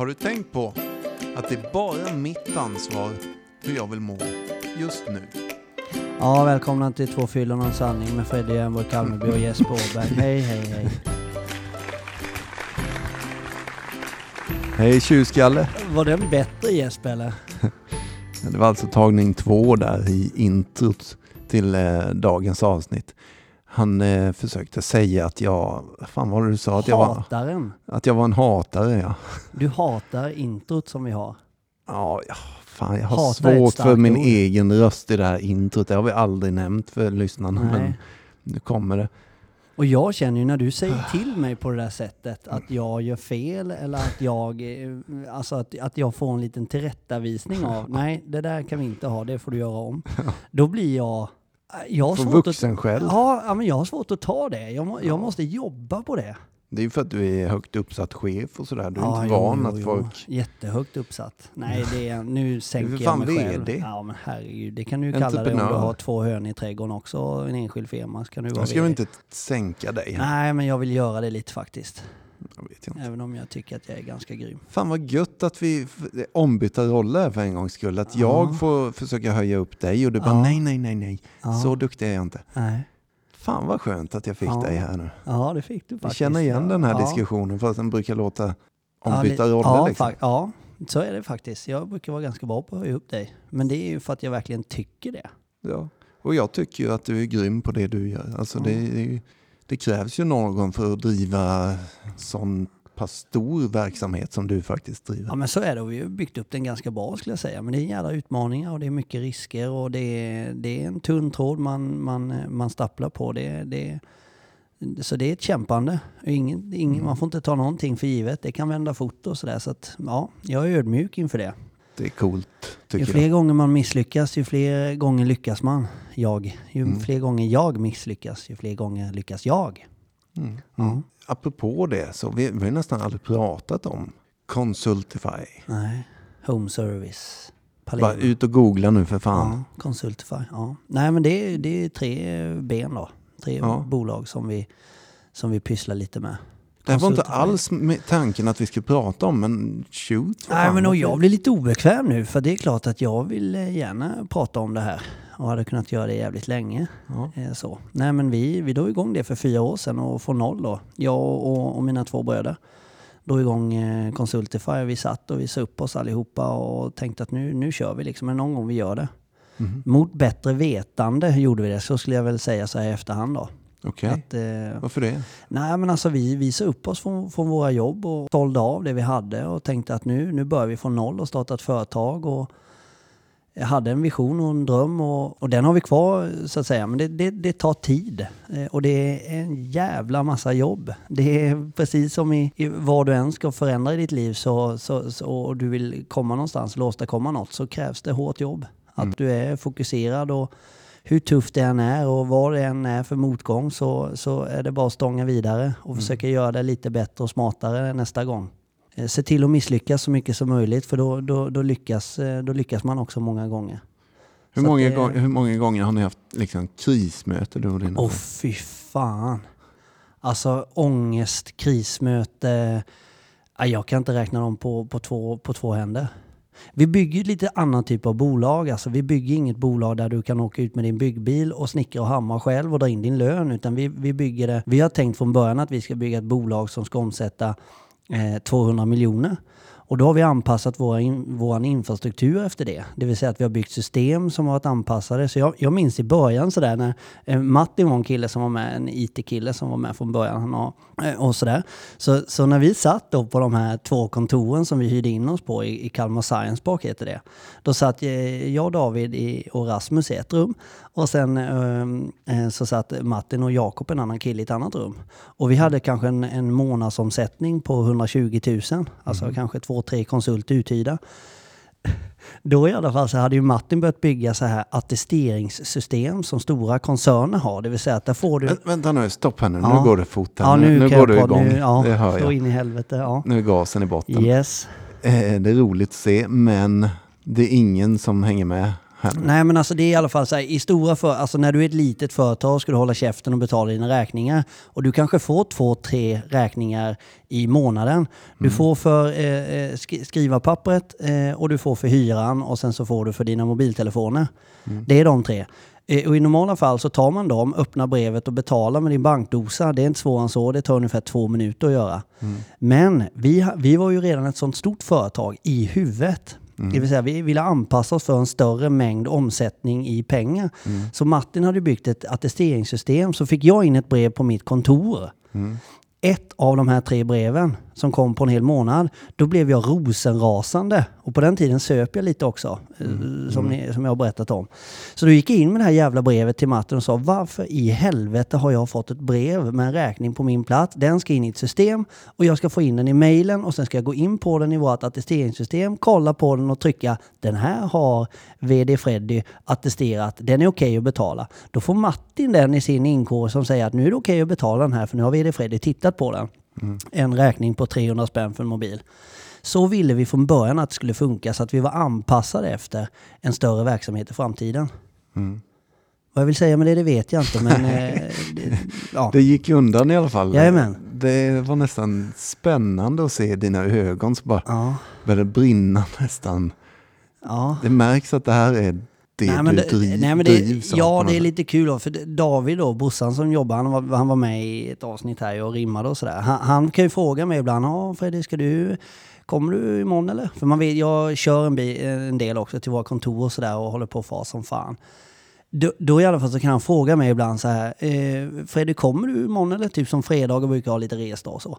Har du tänkt på att det är bara mitt ansvar hur jag vill må just nu? Ja, välkomna till Två fyllon och en sanning med Freddy Jernborg Kalmeby och Jesper Åberg. Hej, hej, hej. Hej tjurskalle! Var den bättre Jesper eller? Det var alltså tagning två där i introt till eh, dagens avsnitt. Han eh, försökte säga att jag, fan vad du sa? Att jag, var, att jag var en hatare ja. Du hatar introt som vi har. Ja, ja fan jag har ett svårt för min ord. egen röst i det här introt. Det har vi aldrig nämnt för lyssnarna. Men Nej. nu kommer det. Och jag känner ju när du säger till mig på det där sättet att jag gör fel eller att jag, eh, alltså att, att jag får en liten tillrättavisning av nej, det där kan vi inte ha, det får du göra om. Då blir jag... Jag har svårt att, vuxen själv. ja, ja, men jag har svårt att ta det. Jag, må, jag måste jobba på det. Det är ju för att du är högt uppsatt chef och sådär. Du är Ja, inte jo, van jo, att folk... Jättehögt uppsatt. Nej, det är, nu sänker jag mig själv. VD. Ja, men herregud. Det kan du ju kalla det om du har två hön i trädgården också, och en enskild firma. Så kan du vara Jag ska VD. inte sänka dig? Nej, men jag vill göra det lite faktiskt. Jag vet inte. Även om jag tycker att jag är ganska grym. Fan vad gött att vi ombytta roller för en gångs skull. Att Ja. jag får försöka höja upp dig och du bara Ja. nej, nej, nej, nej. Ja. Så duktig är jag inte. Nej. Fan vad skönt att jag fick dig här nu. Ja, det fick du Jag faktiskt. känner igen den här diskussionen fast den brukar låta ombytta roller. Ja, liksom. ja, så är det faktiskt. Jag brukar vara ganska bra på att höja upp dig. Men det är ju för att jag verkligen tycker det. Ja. Och jag tycker ju att du är grym på det du gör. Alltså det, är det krävs ju någon för att driva sån pass stor verksamhet som du faktiskt driver. Ja men så är det och vi har byggt upp den ganska bra skulle jag säga. Men det är jävla utmaningar och det är mycket risker och det är, det är en tunn tråd man, man, man stapplar på. Det, det, så det är ett kämpande. Ingen, ingen, Man får inte ta någonting för givet. Det kan vända fort och sådär. Så att ja, jag är ödmjuk inför det. Det är coolt Ju tycker fler jag. gånger man misslyckas, ju fler gånger lyckas man. Jag. Ju Mm. fler gånger jag misslyckas, ju fler gånger lyckas jag. Mm. Ja. Apropå det så vi, vi har nästan aldrig pratat om Consultify. Nej. Home service. Bara ut och googla nu för fan. Ja, Consultify. Ja. Nej men det är, det är tre ben då. Tre Ja. bolag som vi, som vi pysslar lite med. Det var inte alls med tanken att vi skulle prata om, men shoot. Nej men och jag blir lite obekväm nu för det är klart att jag vill eh, gärna prata om det här. Och hade kunnat göra det jävligt länge. Ja. Eh, Så. Nej men vi, vi drog igång det för fyra år sedan och från noll då. Jag och, och mina två bröder drog igång eh, Consultify. Vi satt och vi sa upp oss allihopa och tänkte att nu, nu kör vi liksom. Men någon gång vi gör det. Mhm. Mot bättre vetande gjorde vi det. Så skulle jag väl säga så här i efterhand då. Okej, Att, eh, varför det? nej men alltså vi, vi sa upp oss från, från våra jobb och sålde av det vi hade och tänkte att nu, nu börjar vi från noll och starta ett företag. Och jag hade en vision och en dröm och, och den har vi kvar så att säga. Men det, det, det tar tid eh, och det är en jävla massa jobb. Det är precis som i, i vad du än ska förändra i ditt liv så, så, så, och du vill komma någonstans eller åstadkomma något så krävs det hårt jobb. Att Mm. du är fokuserad och hur tufft det än är och vad det än är för motgång så, så är det bara att stånga vidare och Mm. försöka göra det lite bättre och smartare nästa gång. Eh, Se till att misslyckas så mycket som möjligt för då, då, då, lyckas, eh, då lyckas man också många gånger. Hur Så många, det- gång, hur många gånger har ni haft liksom, krismöte du och Åh vänner? fy fan. Alltså ångest, krismöte. Ja, Jag kan inte räkna dem på, på, två, på två händer. Vi bygger lite annan typ av bolag. Alltså vi bygger inget bolag där du kan åka ut med din byggbil och snickra och hamma själv och dra in din lön. Utan vi, vi bygger det. Vi har tänkt från början att vi ska bygga ett bolag som ska omsätta eh, 200 miljoner. Och då har vi anpassat våra in, vår infrastruktur efter det. Det vill säga att vi har byggt system som har varit anpassade. Så jag, jag minns i början sådär när eh, Martin var en kille som var med, en IT-kille som var med från början. Han har, eh, och sådär. Så, så när vi satt då på de här två kontoren som vi hyrde in oss på i, i Kalmar Science Park heter det. Då satt eh, jag, David i, och Rasmus i ett rum. Och sen eh, eh, så satt Martin och Jakob, en annan kille, i ett annat rum. Och vi hade kanske en, en månadsomsättning på 120 000. Alltså kanske två, tre konsulter uthyrda. Då i alla fall så hade ju Martin börjat bygga så här attesteringssystem som stora koncerner har. Det vill säga att där får du... Vä- vänta nu, stopp här nu. Ja. Nu går det fort ja, nu, nu går du igång. Nu, ja, det hör jag. in i helvete. Ja. Nu är gasen i botten. Yes. Eh, det är roligt att se, men det är ingen som hänger med här? Nej men alltså det är i alla fall så här, i stora för, alltså när du är ett litet företag ska du hålla käften och betala dina räkningar. Och du kanske får två, tre räkningar i månaden. Du får för eh, eh, sk- skriva pappret eh, och du får för hyran och sen så får du för dina mobiltelefoner. Det är de tre. Eh, Och I normala fall så tar man dem, öppnar brevet och betalar med din bankdosa. Det är inte svårare än så. Det tar ungefär två minuter att göra. Men vi, vi var ju redan ett sånt stort företag i huvudet. Det vill säga vi ville anpassa oss för en större mängd omsättning i pengar. Så Martin hade byggt ett attesteringssystem. Så fick jag in ett brev på mitt kontor. Ett av de här tre breven som kom på en hel månad, då blev jag rosenrasande. Och på den tiden söp jag lite också, eh, som, ni, som jag har berättat om. Så då gick jag in med det här jävla brevet till Martin och sa varför i helvete har jag fått ett brev med en räkning på min plats? Den ska in i ett system och jag ska få in den i mejlen och sen ska jag gå in på den i vårt attesteringssystem, kolla på den och trycka den här har VD Freddy attesterat, den är okej att betala. Då får Martin den i sin inkår som säger att nu är det okej att betala den här för nu har VD Freddy tittat på den. En räkning på 300 spänn för en mobil. Så ville vi från början att det skulle funka så att vi var anpassade efter en större verksamhet i framtiden. Vad jag vill säga med det, det vet jag inte men... eh, det, ja. Det gick undan i alla fall. Jajamän. Det var nästan spännande att se dina ögon som bara Ja, började brinna nästan. ja. Det märks att det här är det nej, men du det, driv, nej, men det, drivs Ja, det är lite kul då, för David då, brorsan som jobbar, han var, han var med i ett avsnitt här och rimmade och sådär. Han, han kan ju fråga mig ibland, ja Fredrik, ska du, kommer du imorgon eller? För man vet, jag kör en, bi, en del också till våra kontor och sådär och håller på fas som fan. Då, då i alla fall så kan han fråga mig ibland så här, eh, Fredrik kommer du imorgon eller? Typ som fredagar brukar ha lite resdag och så.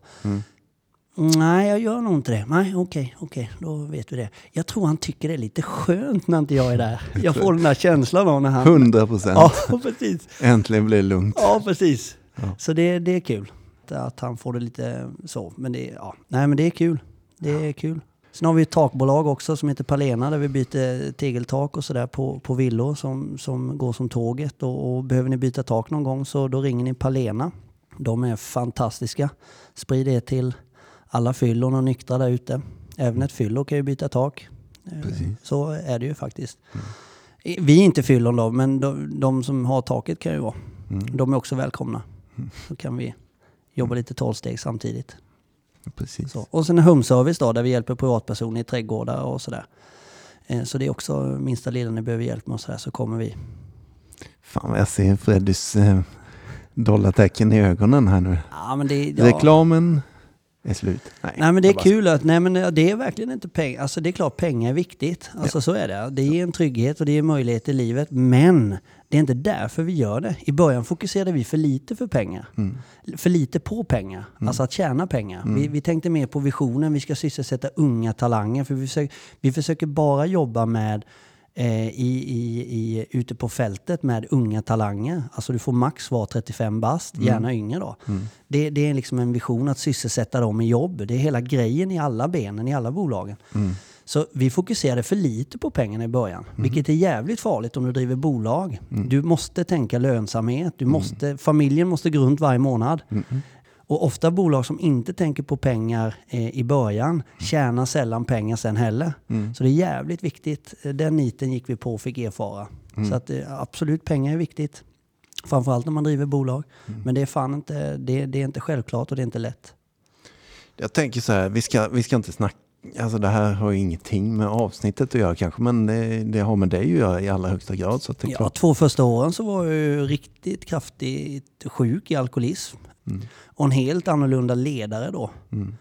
Nej, jag gör nog inte det. Nej, okej, okej, då vet vi det. Jag tror han tycker det är lite skönt när inte jag är där. Jag får den där känslan av när han... 100 procent. Ja, precis. Äntligen blir det lugnt. Ja, precis. Ja. Så det, det är kul. Att han får det lite så. Men det, ja. Nej, men det är kul. Det är kul. Sen har vi ett takbolag också som heter Palena där vi byter tegeltak och sådär på, på villor som, som går som tåget. Och, och behöver ni byta tak någon gång så då ringer ni Palena. De är fantastiska. Sprid det till alla fyllon och nyktra där ute. Även ett fyllo kan ju byta tak. Eh, Precis. Så är det ju faktiskt. Vi är inte fyllon då, men de, de som har taket kan ju vara. Mm. De är också välkomna. Så kan vi jobba lite tolvsteg samtidigt. Precis. Så. Och sen hemservice då, där vi hjälper privatpersoner i trädgårdar och sådär. Eh, Så det är också minsta lilla ni behöver hjälp med och sådär så kommer vi. Fan vad jag ser Freddys eh, dollartecken i ögonen här nu. Ja, men det, ja. Reklamen är slut. Nej, Nej men det är bara- kul att, nej men det är verkligen inte pengar. Alltså det är klart pengar är viktigt. Alltså så är det. Det ger en trygghet och det ger möjlighet i livet. Men det är inte därför vi gör det. I början fokuserade vi för lite för pengar. Mm. För lite på pengar. Alltså att tjäna pengar. Vi, vi tänkte mer på visionen. Vi ska sysselsätta unga talanger. För vi försöker, vi försöker bara jobba med eh, i, i, i, ute på fältet med unga talanger. Alltså du får max vara 35 bast, gärna yngre då. Det, det är liksom en vision att sysselsätta dem i jobb. Det är hela grejen i alla benen, i alla bolagen. Så vi fokuserade för lite på pengarna i början, vilket är jävligt farligt om du driver bolag. Du måste tänka lönsamhet, du måste, familjen måste gå runt varje månad. Och ofta bolag som inte tänker på pengar eh, i början tjänar sällan pengar sen heller. Så det är jävligt viktigt. Eh, Den niten gick vi på och fick erfara. Så att, eh, absolut, pengar är viktigt. Framförallt när man driver bolag. Men det är fan inte, det, det är inte självklart och det är inte lätt. Jag tänker så här, vi ska, vi ska inte snacka, alltså det här har ju ingenting med avsnittet att göra kanske, men det, det har med dig att göra i allra högsta grad. Så att det är Ja, klart. två första åren så var jag ju riktigt kraftigt sjuk i alkoholism. Och en helt annorlunda ledare då, Mm.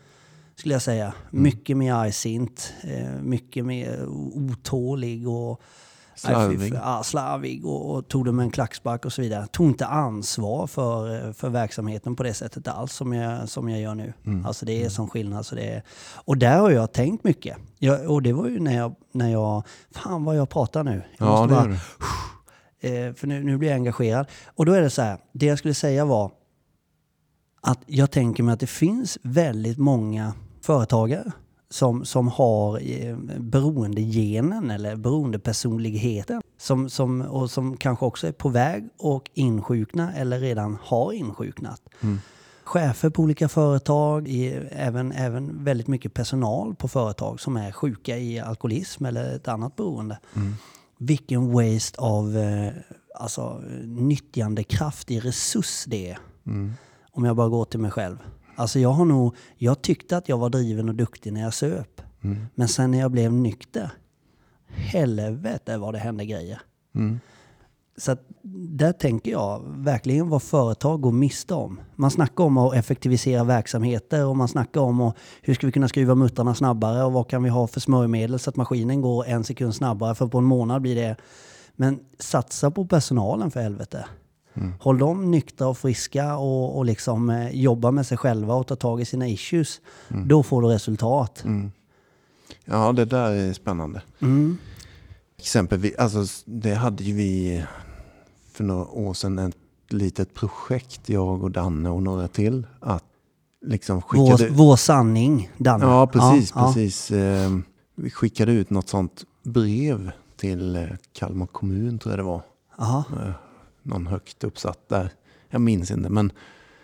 skulle jag säga. Mycket mer argsint, eh, mycket mer otålig och Slarvig. Ja, slarvig och, och tog det med en klackspark och så vidare. Tog inte ansvar för, eh, för verksamheten på det sättet alls som jag, som jag gör nu. Mm. Alltså det är som skillnad. Så det är, och där har jag tänkt mycket. Jag, och det var ju när jag, när jag... Fan vad jag pratar nu. Jag Ja, måste det bara- gör du. Eh, för nu, nu blir jag engagerad. Och då är det så här, det jag skulle säga var att jag tänker mig att det finns väldigt många företagare som, som har eh, beroendegenen eller beroendepersonligheten som, som, och som kanske också är på väg och insjukna eller redan har insjuknat. Chefer på olika företag, i, även, även väldigt mycket personal på företag som är sjuka i alkoholism eller ett annat beroende. vilken waste av eh, alltså, nyttjandekraft i resurs det är. Mm. Om jag bara går till mig själv. Alltså jag har nog, jag tyckte att jag var driven och duktig när jag söp. Mm. Men sen när jag blev nykter, helvete vad det hände grejer. Mm. Så att där tänker jag verkligen vad företag går miste om. Man snackar om att effektivisera verksamheter och man snackar om att hur ska vi kunna skruva muttrarna snabbare och vad kan vi ha för smörjmedel så att maskinen går en sekund snabbare för på en månad blir det. Men satsa på personalen för helvete. Mm. Håll dem nyktra och friska och, och liksom eh, jobba med sig själva och ta tag i sina issues. Då får du resultat. Mm. Ja, det där är spännande. Mm. Exempelvis, alltså det hade ju vi för några år sedan ett litet projekt, jag och Danne och några till, att liksom Vår, skickade... vår sanning, Danne. Ja, precis, Ja, ja. precis. Eh, Vi skickade ut något sånt brev till eh, Kalmar kommun, tror jag det var. Jaha. Någon högt uppsatt där. Jag minns inte, men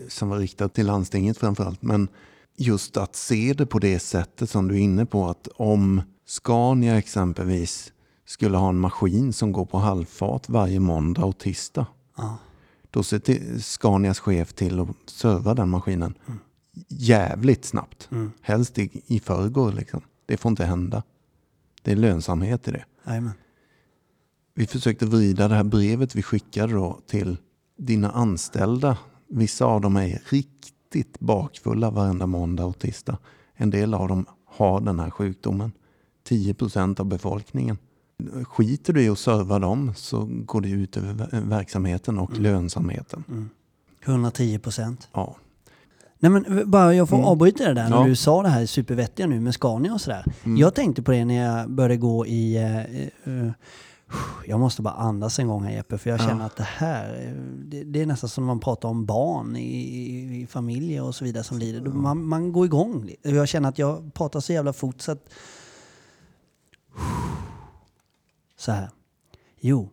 som var riktat till landstinget framförallt. Men just att se det på det sättet som du är inne på, att om Scania exempelvis skulle ha en maskin som går på halvfart varje måndag och tisdag. Ja. Då ser till Scanias chef till att serva den maskinen jävligt snabbt. Mm. Helst i, i förrgår liksom. Det får inte hända. Det är lönsamhet i det. Jajamän. Vi försökte vrida det här brevet vi skickade då till dina anställda. Vissa av dem är riktigt bakfulla varenda måndag och tisdag. En del av dem har den här sjukdomen. 10 procent av befolkningen. Skiter du i att serva dem så går det ut över ver- verksamheten och lönsamheten. Mm. 110 procent. Ja. Nej men bara jag får Mm. avbryta det där när Ja. du sa det här supervettiga nu med Scania och sådär. Mm. Jag tänkte på det när jag började gå i... eh, eh, jag måste bara andas en gång här Jeppe, för jag Ja. känner att det här, det, det är nästan som när man pratar om barn i, i, i familjer och så vidare som lider. Man, man går igång. Jag känner att jag pratar så jävla fort så att... Så här. Jo,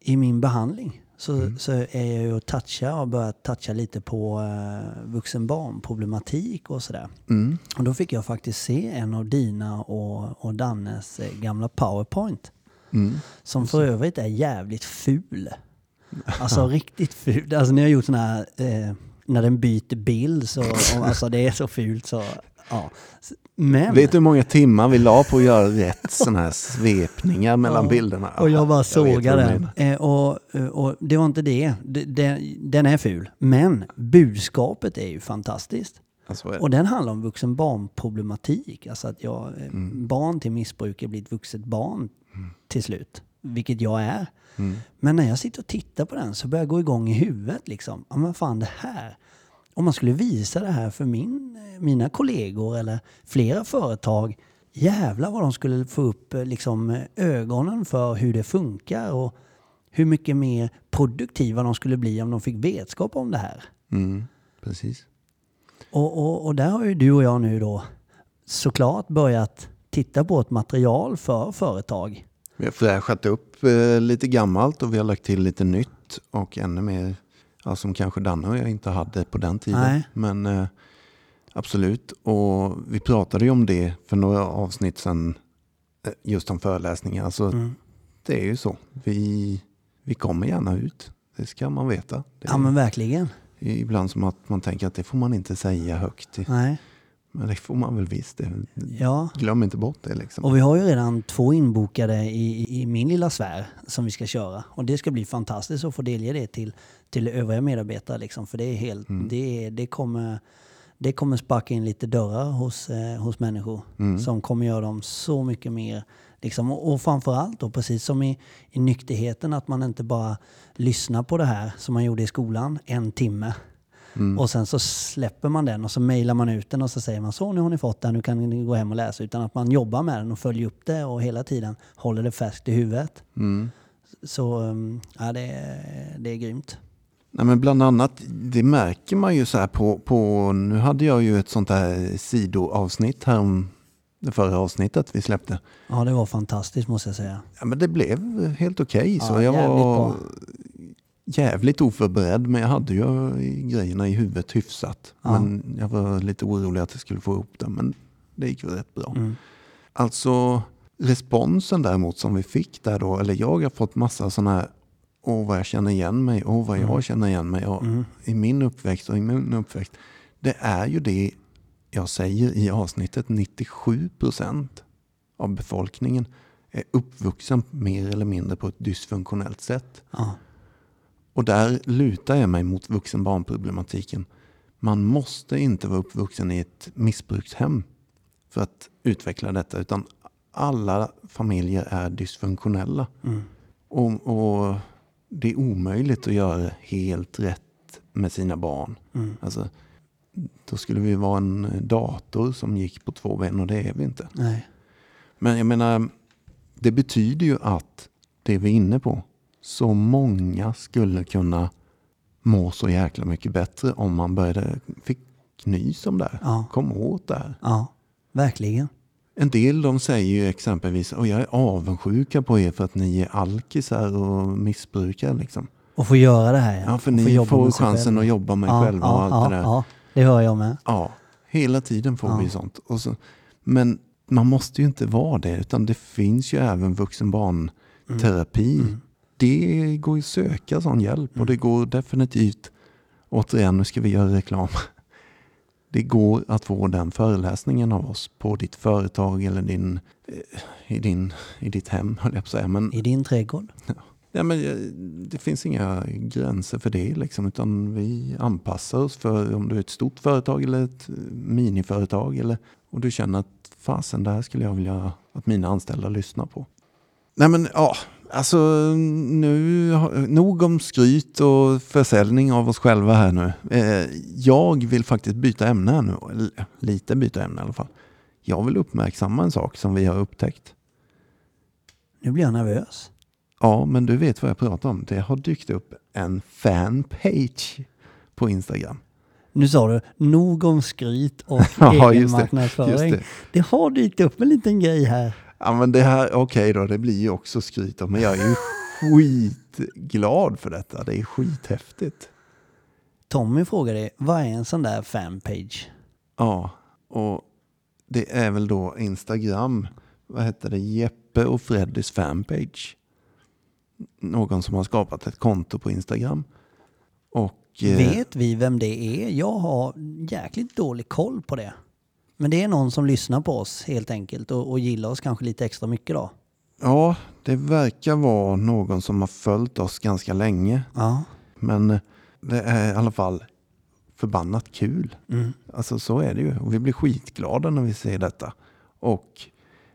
i min behandling så, så är jag ju och touchar och börjat toucha lite på uh, vuxen barnproblematik och sådär. Mm. Och då fick jag faktiskt se en av dina och, och Dannes eh, gamla powerpoint. Mm. Som för övrigt är jävligt ful. Alltså riktigt ful. Alltså ni har gjort sån här, eh, när den byter bild så, alltså det är så fult så, ja. Men, Vet du hur många timmar vi la på att göra rätt sådana här svepningar mellan Ja. bilderna? och jag bara du den. Eh, och, och det var inte det. Den, den är ful. Men budskapet är ju fantastiskt. Alltså. Och den handlar om vuxen barnproblematik. Alltså att jag, eh, Mm. barn till missbrukare blir ett vuxet barn till slut. Vilket jag är. Mm. Men när jag sitter och tittar på den så börjar jag gå igång i huvudet liksom. Ja men fan det här. Om man skulle visa det här för min, mina kollegor eller flera företag. Jävlar vad de skulle få upp eh, liksom, eh, ögonen för hur det funkar och hur mycket mer produktiva de skulle bli om de fick vetskap om det här. Mm. Precis. Och, och, och där har ju du och jag nu då såklart börjat titta på ett material för företag. Vi har fräschat upp eh, lite gammalt och vi har lagt till lite nytt och ännu mer ja, som kanske Danne och jag inte hade på den tiden. Nej. Men eh, absolut. Och vi pratade ju om det för några avsnitt sedan, eh, just om föreläsningar. Alltså, Mm. Det är ju så. Vi, vi kommer gärna ut. Det ska man veta. Det Ja men verkligen. Ibland som att man tänker att det får man inte säga högt. Nej. Men det får man väl visst. Det. Ja. Glöm inte bort det liksom. Och vi har ju redan två inbokade i, i min lilla sfär som vi ska köra. Och det ska bli fantastiskt att få delge det till, till övriga medarbetare. Liksom. För det, är helt, Mm. det, det, kommer, det kommer sparka in lite dörrar hos, eh, hos människor. Mm. Som kommer göra dem så mycket mer. Liksom. Och, och framförallt då, precis som i, i nykterheten, att man inte bara lyssnar på det här som man gjorde i skolan en timme. Mm. Och sen så släpper man den och så mejlar man ut den och så säger man så nu har ni fått den, nu kan ni gå hem och läsa. Utan att man jobbar med den och följer upp det och hela tiden håller det färskt i huvudet. Mm. Så um, ja, det, är, det är grymt. Nej, men bland annat, det märker man ju så här på, på, nu hade jag ju ett sånt där sidoavsnitt här om det förra avsnittet vi släppte. Ja, det var fantastiskt måste jag säga. Ja, men det blev helt okej. Ja, så jag var bra. Jävligt oförberedd, men jag hade ju grejerna i huvudet hyfsat. Ja. Men jag var lite orolig att jag skulle få ihop det, men det gick väl rätt bra. Mm. Alltså, responsen däremot som vi fick där då, eller jag har fått massa sådana här, åh vad jag känner igen mig, åh vad jag Mm. känner igen mig och, i min uppväxt och i min uppväxt. Det är ju det jag säger i avsnittet, 97 procent av befolkningen är uppvuxen mer eller mindre på ett dysfunktionellt sätt. Ja. Och där lutar jag mig mot vuxen-barnproblematiken. Man måste inte vara uppvuxen i ett missbrukshem för att utveckla detta. Utan alla familjer är dysfunktionella. Mm. Och, och det är omöjligt att göra helt rätt med sina barn. Mm. Alltså, då skulle vi vara en dator som gick på två ben och det är vi inte. Nej. Men jag menar, det betyder ju att det vi är inne på, så många skulle kunna må så jäkla mycket bättre om man började, fick nys om det här. Ja. Kom åt det här. Ja, verkligen. En del de säger ju exempelvis, och jag är avundsjuka på er för att ni är alkisar och missbrukare. Liksom. Och få göra det här. Ja, för Och ni får sig chansen att jobba med ja, själva ja, och allt ja, det där. Ja, det hör jag med. Ja, hela tiden får Ja. vi sånt. Och så, men man måste ju inte vara det, utan det finns ju även vuxen barnterapi. Mm. Det går ju att söka sån hjälp och det går definitivt, återigen nu ska vi göra reklam. Det går att få den föreläsningen av oss på ditt företag eller din, eh, i, din, i ditt hem, höll jag på att säga. Men, I din trädgård. ja, men eh, det finns inga gränser för det, liksom, utan vi anpassar oss för om du är ett stort företag eller ett eh, miniföretag. Eller, och du känner att fasen, det här skulle jag vilja att mina anställda lyssnar på. Nej men ja, alltså nu, nog om skryt och försäljning av oss själva här nu. Eh, jag vill faktiskt byta ämne här nu, lite byta ämne i alla fall. Jag vill uppmärksamma en sak som vi har upptäckt. Nu blir jag nervös. Ja, men du vet vad jag pratar om. Det har dykt upp en fanpage på Instagram. Nu sa du nog om skryt och Ja, egen just det, marknadsföring. just Det. det. har dykt upp en liten grej här. Ja, men det här, okej då, det blir ju också skryt men jag är ju skitglad för detta. Det är skithäftigt. Tommy frågade vad är en sån där fanpage? Ja, och det är väl då Instagram, vad heter det, Jeppe och Freddys fanpage. Någon som har skapat ett konto på Instagram. Och, eh, Vet vi vem det är? Jag har jäkligt dålig koll på det. Men det är någon som lyssnar på oss helt enkelt och, och gillar oss kanske lite extra mycket då. Ja, det verkar vara någon som har följt oss ganska länge. Ja. Men det är i alla fall förbannat kul. Mm. Alltså så är det ju. Och vi blir skitglada när vi ser detta. Och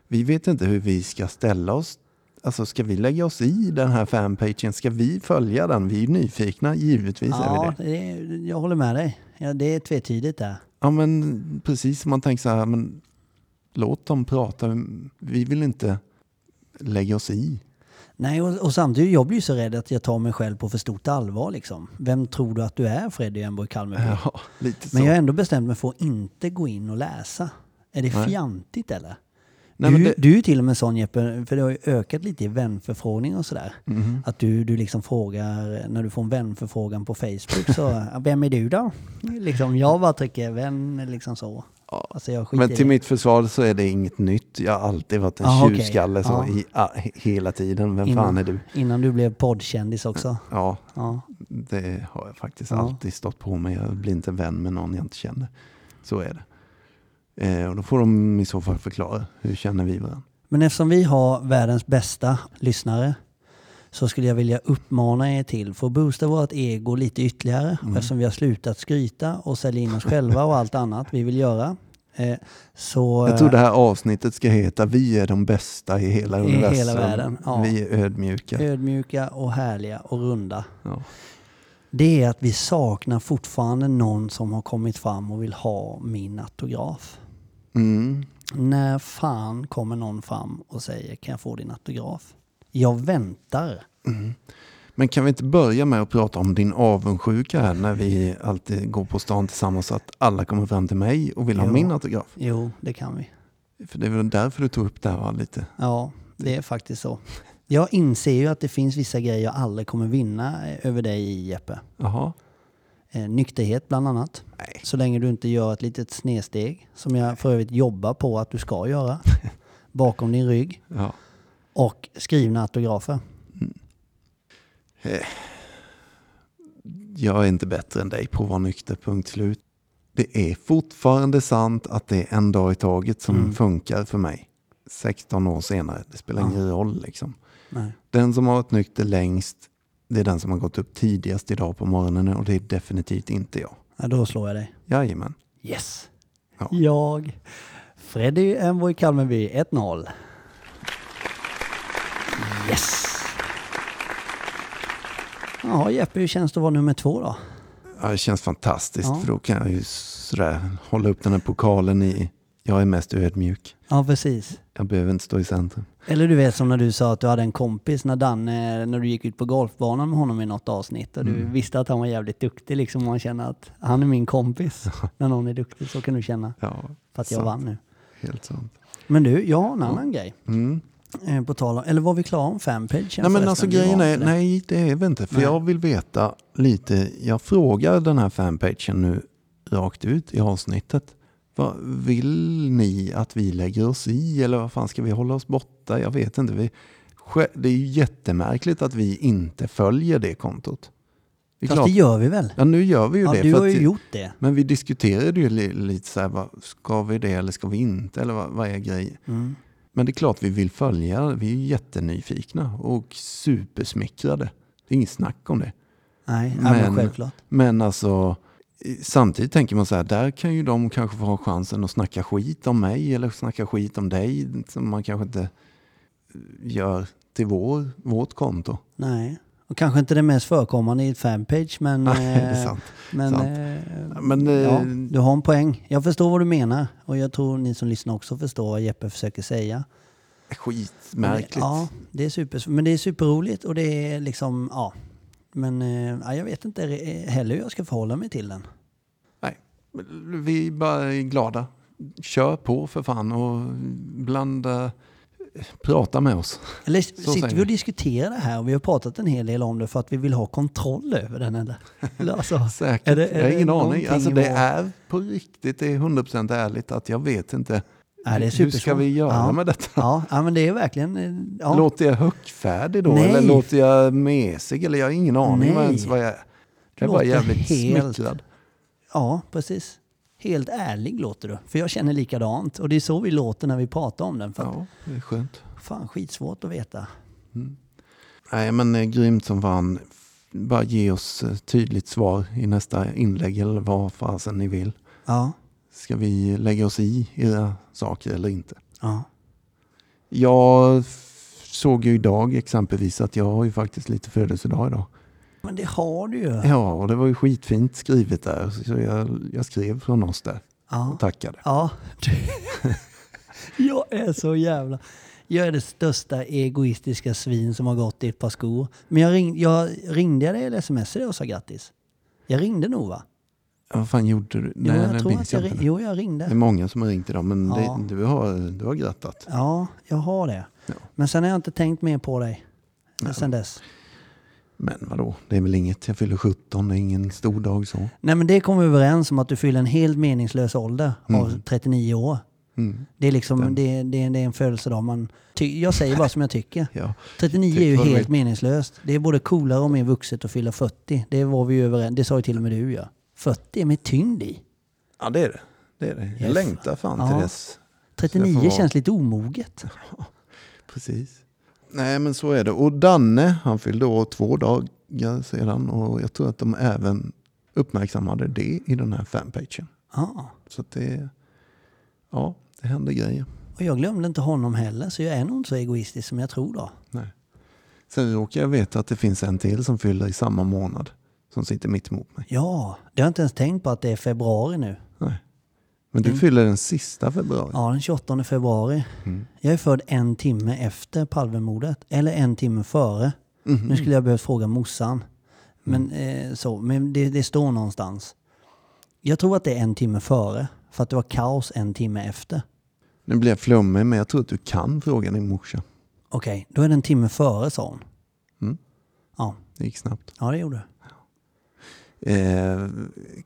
vi vet inte hur vi ska ställa oss. Alltså ska vi lägga oss i den här fanpagen? Ska vi följa den? Vi är nyfikna, givetvis är vi Ja, det. det är, jag håller med dig. Ja, det är tvetydigt där. Ja men precis som man tänker så här, men låt dem prata. Vi vill inte lägga oss i. Nej, och, och samtidigt, jag blir så rädd att jag tar mig själv på för stort allvar liksom. Vem tror du att du är Freddy Emborg Kalmerby? Ja, lite så. Men jag har ändå bestämt mig för att inte gå in och läsa. Är det Nej. fjantigt eller? Nej, du, det- du är till och med sån Jeppe, för det har ju ökat lite i vänförfrågning och sådär. Mhm. Att du, du liksom frågar, när du får en vänförfrågan på Facebook så, "Ja, vem är du då? Liksom, jag bara trycker vän, liksom så. Ja. Alltså Men till mitt försvar så är det inget nytt. Jag har alltid varit en Ah, okej. tjurskalle så Ja. i, a, he- hela tiden. Vem Innan- fan är du? Innan du blev poddkändis också. Ja, Ja. det har jag faktiskt alltid stått på mig. Jag blir inte vän med någon jag inte känner. Så är det. Eh, och då får de i så fall förklara. Hur känner vi varandra? Men eftersom vi har världens bästa lyssnare så skulle jag vilja uppmana er till för att boosta vårt ego lite ytterligare. Mm. Eftersom vi har slutat skryta och sälja in oss själva och allt annat vi vill göra. Eh, så, Jag tror det här avsnittet ska heta Vi är de bästa i hela I universum. hela världen, ja. Vi är ödmjuka. ödmjuka och härliga och runda. Ja. Det är att vi saknar fortfarande någon som har kommit fram och vill ha min autograf. Mm. När fan kommer någon fram och säger kan jag få din autograf? Jag väntar. Men kan vi inte börja med att prata om din avundsjuka här när vi alltid går på stan tillsammans så att alla kommer fram till mig och vill ha Jo. min autograf? Jo, det kan vi. För det är väl därför du tog upp det här va, lite. Ja, det är faktiskt så. Jag inser ju att det finns vissa grejer jag aldrig kommer vinna eh, över dig i Jeppe. Jaha. Eh, nykterhet bland annat. Nej. Så länge du inte gör ett litet snedsteg, som jag för övrigt jobbar på att du ska göra. bakom din rygg Ja. och skrivna autografer. Jag är inte bättre än dig på att vara nykter, punkt slut. Det är fortfarande sant att det är en dag i taget som Mm. funkar för mig. 16 år senare, det spelar Ja. ingen roll liksom. Nej. Den som har varit nykter längst, det är den som har gått upp tidigast idag på morgonen och det är definitivt inte jag. Ja, då slår jag dig. Jajamän. Yes. Ja. Jag. Freddy Emborg Kalmarby 1-0. Yes. Ja Jeppe, hur känns det att vara nummer två då? Ja, det känns fantastiskt Ja. för då kan jag ju sådär hålla upp den här pokalen i, jag är mest ödmjuk. Ja precis. Jag behöver inte stå i centrum. Eller du vet som när du sa att du hade en kompis när Danne, när du gick ut på golfbanan med honom i något avsnitt och du Mm. visste att han var jävligt duktig liksom och man känner att han är min kompis. när någon är duktig så kan du känna Ja, för att jag sant. vann nu. Helt sant. Men du, jag har en annan grej. Mm. Eh, på tal om, eller var vi klara om fanpagen Nej men alltså grejen är, nej det är vi inte. För Nej. jag vill veta lite, jag frågar den här fanpagen nu rakt ut i avsnittet. Vad vill ni att vi lägger oss i eller vad fan ska vi hålla oss borta? Jag vet inte. Vi, det är ju jättemärkligt att vi inte följer det kontot. Det Fast klart, det gör vi väl? ja nu gör vi ju Ja, det. du har att ju det- gjort det. Men vi diskuterade ju li, lite så här, vad, ska vi det eller ska vi inte? Eller vad, vad är grejen? Mm. Men det är klart vi vill följa, vi är ju jättenyfikna och supersmickrade. Det är inget snack om det. Nej, men, men självklart. Men alltså, samtidigt tänker man så här, där kan ju de kanske få ha chansen att snacka skit om mig eller snacka skit om dig som man kanske inte gör till vår, vårt konto. Nej. Och kanske inte det mest förekommande i ett fanpage men... Nej, det är eh, sant. Men, Sant. eh, Men, eh, ja, du har en poäng. Jag förstår vad du menar och jag tror ni som lyssnar också förstår vad Jeppe försöker säga. Skitmärkligt. Ja, det är super, men det är superroligt och det är liksom, ja. Men eh, ja, jag vet inte heller hur jag ska förhålla mig till den. Vi bara är glada. Kör på för fan och blanda, prata med oss. Eller säger sitter vi och diskuterar det här och vi har pratat en hel del om det för att vi vill ha kontroll över den eller? eller alltså, Säkert. Är det- är jag har ingen aning. Alltså det är på riktigt, det är 100% ärligt att jag vet inte. Nej, det är Hur ska vi göra Ja. med detta? ja, ja, men det är verkligen, eh, ja. Låter jag högfärdig då? Nej. Eller låter jag mesig? Eller jag har ingen aning Nej. ens vad jag är. Jag är bara jävligt helt- smickrad. ja, precis. Helt ärlig låter du. För jag känner likadant. Och det är så vi låter när vi pratar om den. För Ja, det är skönt. fan, skitsvårt att veta. Nej men eh, grymt som fan. Bara ge oss eh, tydligt svar i nästa inlägg eller vad fasen ni vill. Ja, Ska vi lägga oss i era saker eller inte? ja. Jag såg ju idag exempelvis att jag har ju faktiskt lite födelsedag idag. Men det har du ju. Ja, och det var ju skitfint skrivet där. Så jag, jag skrev från oss där Ja. och tackade. Ja. jag är så jävla... Jag är det största egoistiska svin som har gått i ett par skor. Men jag, ring, jag ringde dig eller smsade och sa grattis? Jag ringde nog va? Vad fan gjorde du? Jo, Nej, jag det tror att jag, jag ring- jo, jag Det är ringde. många som har ringt idag, men Ja. det, du, har, du har grattat. Ja, jag har det. Ja. Men sen har jag inte tänkt mer på dig. Nej. Sen dess. Men vadå, det är väl inget. Jag fyller 17, det är ingen stor dag så. Nej men det kom vi överens om att du fyller en helt meningslös ålder av Mm. 39 år. Mm. Det är liksom, det, det, det är en födelsedag man... Ty, jag säger bara som jag tycker. Ja. 39 Tyck är ju helt vill. meningslöst. Det är både coolare och mer vuxet att fylla 40. Det var vi ju överens Det sa ju till och med du ja. 40 är med tyngd i. ja, det är det. det, är det. Jag Yes. längtar fan Ja. till dess. 39 Så det får känns lite omoget. Precis. Nej, men så är det. Och Danne, han fyllde år två dagar sedan och jag tror att de även uppmärksammade det i den här fanpagen. Ja. Så det, ja, det händer grejer. Och jag glömde inte honom heller så jag är nog inte så egoistisk som jag tror då. Nej. Sen råkar jag veta att det finns en till som fyller i samma månad. Som sitter mitt emot mig. Ja, det har jag inte ens tänkt på att det är februari nu. Nej. Men du Mm. fyller den sista februari. Ja, den 28 februari. Mm. Jag är född en timme efter Palmemordet. Eller en timme före. Mhm. Nu skulle jag behövt fråga morsan. Men, Mm. eh, så, men det, det står någonstans. Jag tror att det är en timme före. För att det var kaos en timme efter. Nu blir jag flummig men jag tror att du kan fråga din morsa. Okej, då är det en timme före sa hon. Mm. Ja, Det gick snabbt. ja det gjorde det. Eh,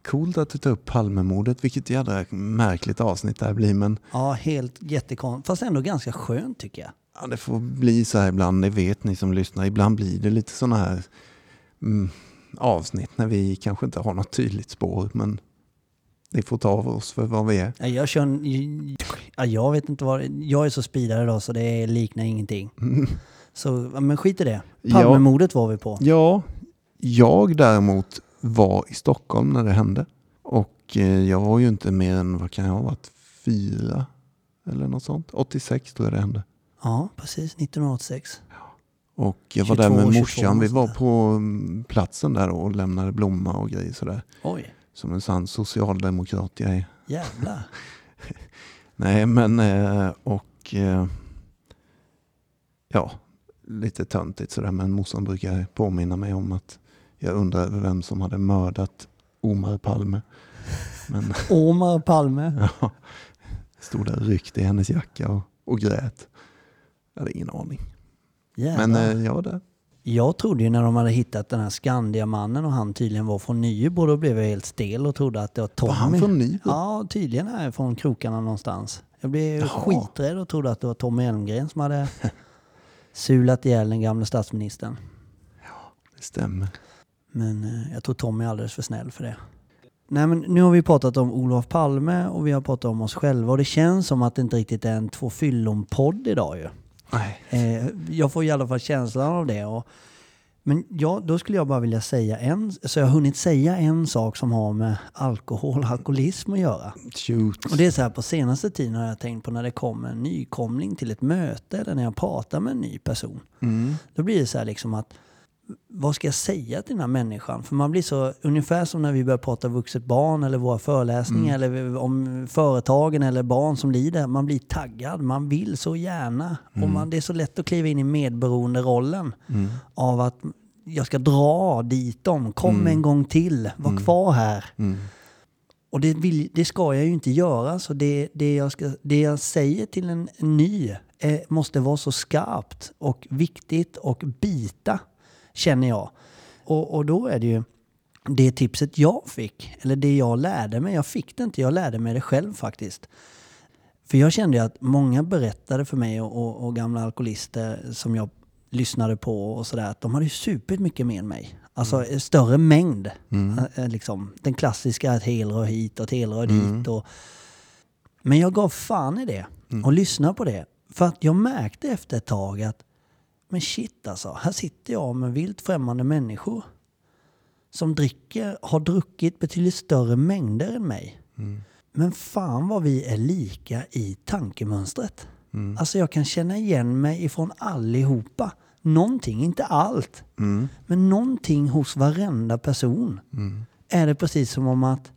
coolt att du tar upp Palmemordet, vilket jädra märkligt avsnitt det här blir. Men Ja, helt jättekonstigt. Fast ändå ganska skönt tycker jag. ja, det får bli så här ibland, det vet ni som lyssnar. Ibland blir det lite sådana här mm, avsnitt när vi kanske inte har något tydligt spår. Men det får ta av oss för vad vi är. Ja, Jag kör en, ja, jag vet inte vad, jag är så speedad idag så det liknar ingenting. Så, ja, men skit i det. Ja. Palmemordet var vi på. Ja, jag däremot var i Stockholm när det hände. Och eh, jag var ju inte mer än, vad kan jag ha varit, fyra eller något sånt. 86 tror jag det hände. Ja, precis. 1986. Och jag var 22, där med 22 morsan. Vi var på mm, platsen där och lämnade blomma och grejer sådär. Oj, Som en sann socialdemokrat jag är. jävlar. Nej men eh, och eh, ja, lite töntigt sådär. Men morsan brukar påminna mig om att jag undrar vem som hade mördat Omar Palme. Men Omar Palme. ja, stod där ryckt i hennes jacka och, och grät. Jag hade ingen aning. Jävlar. Men eh, jag var där. Jag trodde ju när de hade hittat den här Skandiamannen och han tydligen var från Nybro, då blev jag helt stel och trodde att det var Tommy. Var han från Nybro? Ja, tydligen är från krokarna någonstans. Jag blev Jaha. skiträdd och trodde att det var Tommy Elmgren som hade sulat ihjäl den gamla statsministern. Det stämmer. Men eh, jag tror Tommy är alldeles för snäll för det. Nej men nu har vi pratat om Olof Palme och vi har pratat om oss själva och det känns som att det inte riktigt är en två fyllon-podd idag ju. Nej. Eh, jag får i alla fall känslan av det. Och, men ja, då skulle jag bara vilja säga en, så jag har hunnit säga en sak som har med alkohol och alkoholism att göra. Shoot. Och det är så här, på senaste tiden har jag tänkt på när det kommer en nykomling till ett möte eller när jag pratar med en ny person. Mm. Då blir det så här liksom att vad ska jag säga till den här människan? För man blir så, ungefär som när vi börjar prata vuxet barn eller våra föreläsningar eller om företagen eller barn som lider. Man blir taggad, man vill så gärna. Och man, det är så lätt att kliva in i medberoende-rollen av att jag ska dra dit dem, kom en gång till, var kvar här. Mm. Och det, vill, det ska jag ju inte göra. Så det, det, jag, ska, det jag säger till en, ny eh, måste vara så skarpt och viktigt och bita, känner jag. Och, och då är det ju det tipset jag fick, eller det jag lärde mig. Jag fick det inte, jag lärde mig det själv faktiskt. För jag kände ju att många berättade för mig och, och, och gamla alkoholister som jag lyssnade på och sådär, att de hade ju supit mycket mer än mig. Alltså en större mängd. Eh, Liksom, den klassiska, ett helrör hit och ett helrör dit. Och, men jag gav fan i det och lyssnade på det. För att jag märkte efter ett tag att, men shit alltså, här sitter jag med vilt främmande människor som dricker, har druckit betydligt större mängder än mig. Men fan vad vi är lika i tankemönstret. Alltså jag kan känna igen mig ifrån allihopa. Någonting, inte allt, Mm. men någonting hos varenda person. Är det precis som om att,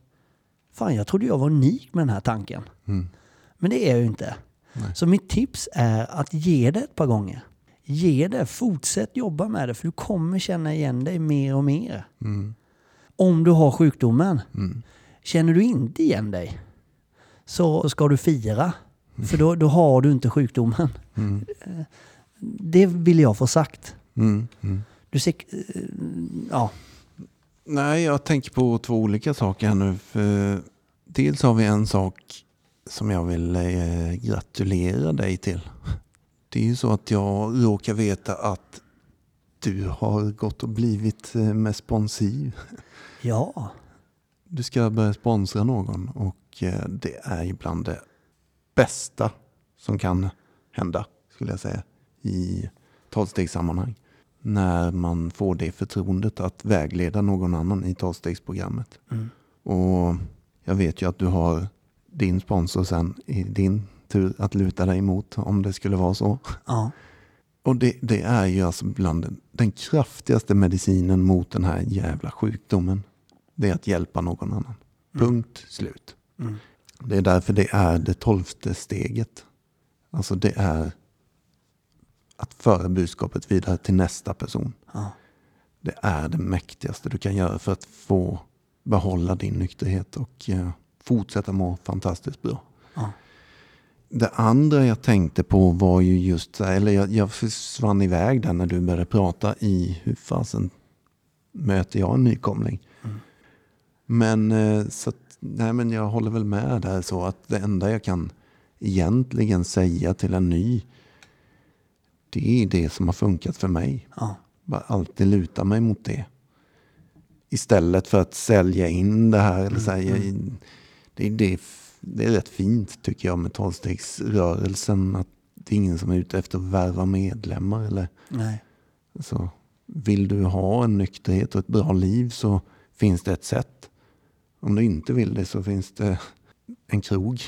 fan jag trodde jag var unik med den här tanken. Mm. Men det är jag ju inte. Nej. Så mitt tips är att ge det ett par gånger. Ge det, fortsätt jobba med det för du kommer känna igen dig mer och mer. Mm. Om du har sjukdomen. Mm. Känner du inte igen dig så ska du fira. För då, då har du inte sjukdomen. Mm. Eh, Det vill jag få sagt. Mm. Mm. Du ser, eh, ja, Nej, jag tänker på två olika saker här nu. För dels har vi en sak som jag vill eh, gratulera dig till. Det är ju så att jag råkar veta att du har gått och blivit eh, med sponsiv. ja, Du ska börja sponsra någon och eh, det är ju bland det bästa som kan hända, skulle jag säga, i tolvstegssammanhang. När man får det förtroendet att vägleda någon annan i tolvstegsprogrammet. Mm. Och jag vet ju att du har din sponsor sen i din att luta dig emot om det skulle vara så. ja, Och det, det är ju alltså bland den, den kraftigaste medicinen mot den här jävla sjukdomen. Det är att hjälpa någon annan. Punkt slut. Mm. Det är därför det är det tolfte steget. Alltså det är att föra budskapet vidare till nästa person. ja, Det är det mäktigaste du kan göra för att få behålla din nykterhet och eh, fortsätta må fantastiskt bra. ja. Det andra jag tänkte på var ju just, eller jag, jag försvann iväg där när du började prata i hur fasen möter jag en nykomling. Men, eh, så att, nej, men jag håller väl med där så att det enda jag kan egentligen säga till en ny det är det som har funkat för mig. Ja. Bara alltid luta mig mot det. Istället för att sälja in det här. Eller säga, det, är det, det är rätt fint tycker jag med tolvstegsrörelsen. Att det är ingen som är ute efter att värva medlemmar. Eller, Nej. så, vill du ha en nykterhet och ett bra liv så finns det ett sätt. Om du inte vill det så finns det en krog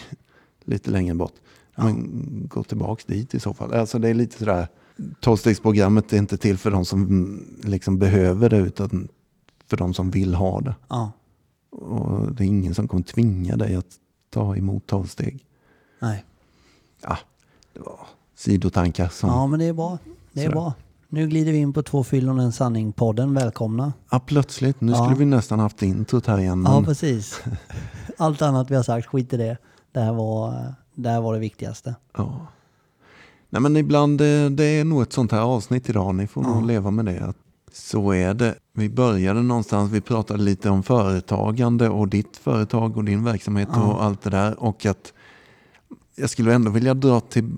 lite längre bort. Men gå tillbaks dit i så fall. Alltså det är lite sådär, tolvstegsprogrammet är inte till för de som liksom behöver det utan för de som vill ha det. Ja. Och det är ingen som kommer tvinga dig att ta emot tolvsteg. Nej. Ja, det var sidotankar som... Ja, men det är bra. Det är Sådär. bra. Nu glider vi in på Två fyllon en sanning-podden. Välkomna. Ja, plötsligt. Nu Ja. skulle vi nästan haft introt här igen. Ja, Men precis. Allt annat vi har sagt, skit i det. Det här var det, här var det viktigaste. Ja. Nej men ibland, eh, det är nog ett sånt här avsnitt idag. Ni får Ja. nog leva med det. Att Så är det. Vi började någonstans, vi pratade lite om företagande och ditt företag och din verksamhet Ja. och allt det där. Och att jag skulle ändå vilja dra till,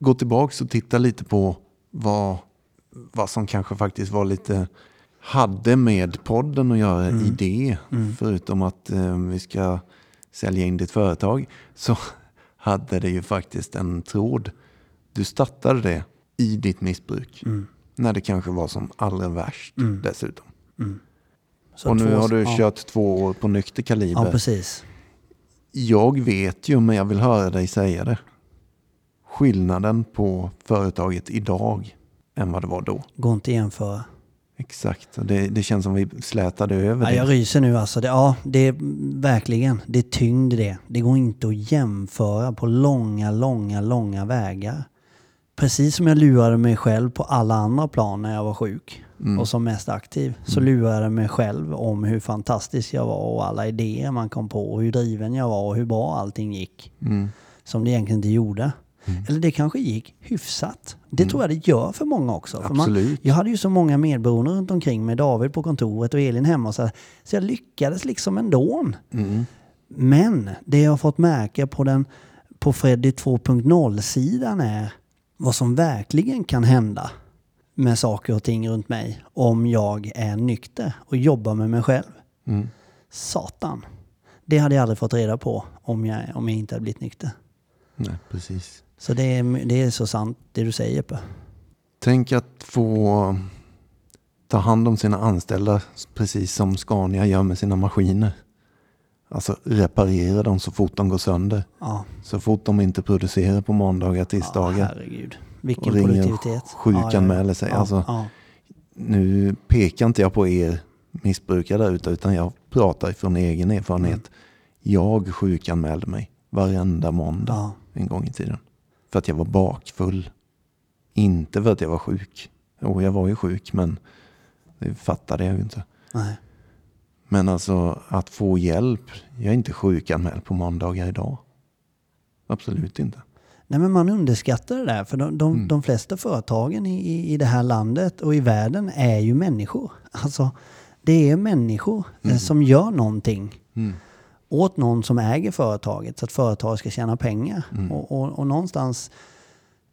gå tillbaka och titta lite på vad, vad som kanske faktiskt var lite hade med podden att göra Mm. i det. Förutom att eh, vi ska sälja in ditt företag. Så hade det ju faktiskt en tråd. Du startade det i ditt missbruk. Mm. När det kanske var som allra värst dessutom. Så och nu två- har du ja. kört två år på nykter kaliber. Ja, precis. Jag vet ju, men jag vill höra dig säga det. Skillnaden på företaget idag än vad det var då. Går inte att jämföra. Exakt, det, det känns som vi slätade över Ja, det. jag ryser nu alltså. Det, ja, det är verkligen, det är tyngd det. Det går inte att jämföra på långa, långa, långa vägar. Precis som jag lurade mig själv på alla andra plan när jag var sjuk Mm. och som mest aktiv, så lurade jag mig själv om hur fantastisk jag var och alla idéer man kom på och hur driven jag var och hur bra allting gick. Mm. Som det egentligen inte gjorde. Eller det kanske gick hyfsat. Det tror jag det gör för många också. För man, jag hade ju så många medberoende runt omkring med David på kontoret och Elin hemma. Så, så jag lyckades liksom ändå. Mm. Men det jag har fått märka på, den, på Freddy 2.0-sidan är vad som verkligen kan hända med saker och ting runt mig om jag är nykter och jobbar med mig själv. Mm. Satan. Det hade jag aldrig fått reda på om jag, om jag inte hade blivit nykter. Nej, precis. Så det är, det är så sant det du säger Jeppe. Tänk att få ta hand om sina anställda precis som Scania gör med sina maskiner. Alltså reparera dem så fort de går sönder. Ja, Så fort de inte producerar på måndagar, ja tisdagar. herregud. Vilken och produktivitet. sjukanmäler sig. Ja, Alltså, ja, Nu pekar inte jag på er missbrukare där ute utan jag pratar från egen erfarenhet. Jag sjukanmälde mig varenda måndag ja, en gång i tiden. För att jag var bakfull. Inte för att jag var sjuk. Jo, jag var ju sjuk men det fattade jag ju inte. nej. Men alltså att få hjälp. Jag är inte sjukanmäld på måndagar idag. Absolut inte. Nej men man underskattar det där för de, de, Mm. de flesta företagen i, i, i det här landet och i världen är ju människor. Alltså det är människor eh, som gör någonting Mm. åt någon som äger företaget så att företaget ska tjäna pengar. Mm. Och, och, och någonstans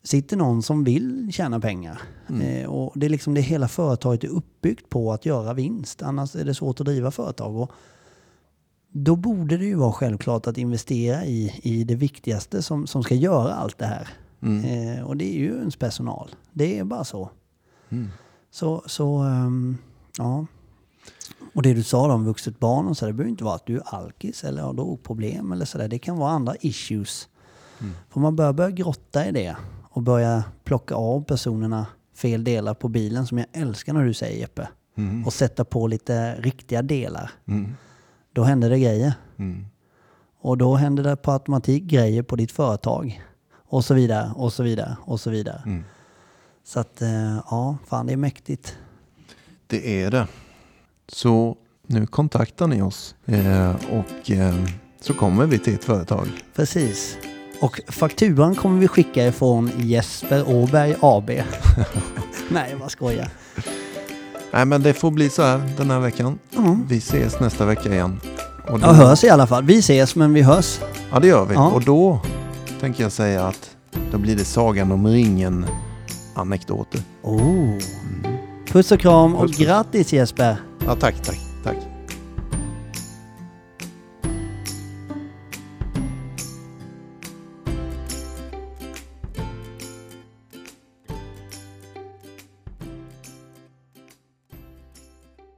sitter någon som vill tjäna pengar. Mm. Eh, och det är liksom det hela företaget är uppbyggt på att göra vinst. Annars är det svårt att driva företag. Och då borde det ju vara självklart att investera i, i det viktigaste som, som ska göra allt det här. Mm. Eh, och det är ju ens personal. Det är bara så. Mm. Så, så ehm, ja. Och det du sa om vuxet barn och så, det behöver inte vara att du är alkis eller har drogproblem eller sådär. Det kan vara andra issues. Får man börja, börja grotta i det och börja plocka av personerna fel delar på bilen som jag älskar när du säger Jeppe. Mm. Och sätta på lite riktiga delar. Mm. Då händer det grejer. Mm. Och då händer det på automatik grejer på ditt företag. Och så vidare, och så vidare, och så vidare. Mm. Så att, eh, ja, fan det är mäktigt. Det är det. Så nu kontaktar ni oss eh, och eh, så kommer vi till ett företag. Precis. Och fakturan kommer vi skicka ifrån Jesper Åberg AB. Nej, jag bara skojar. Nej men det får bli så här den här veckan. Ja, Vi ses nästa vecka igen. Och då, Ja, hörs i alla fall. Vi ses, men vi hörs. Ja, det gör vi. Ja. Och då tänker jag säga att då blir det Sagan om ringen anekdoter. Oh. Puss och kram och puss. grattis Jesper! Ja, tack, tack.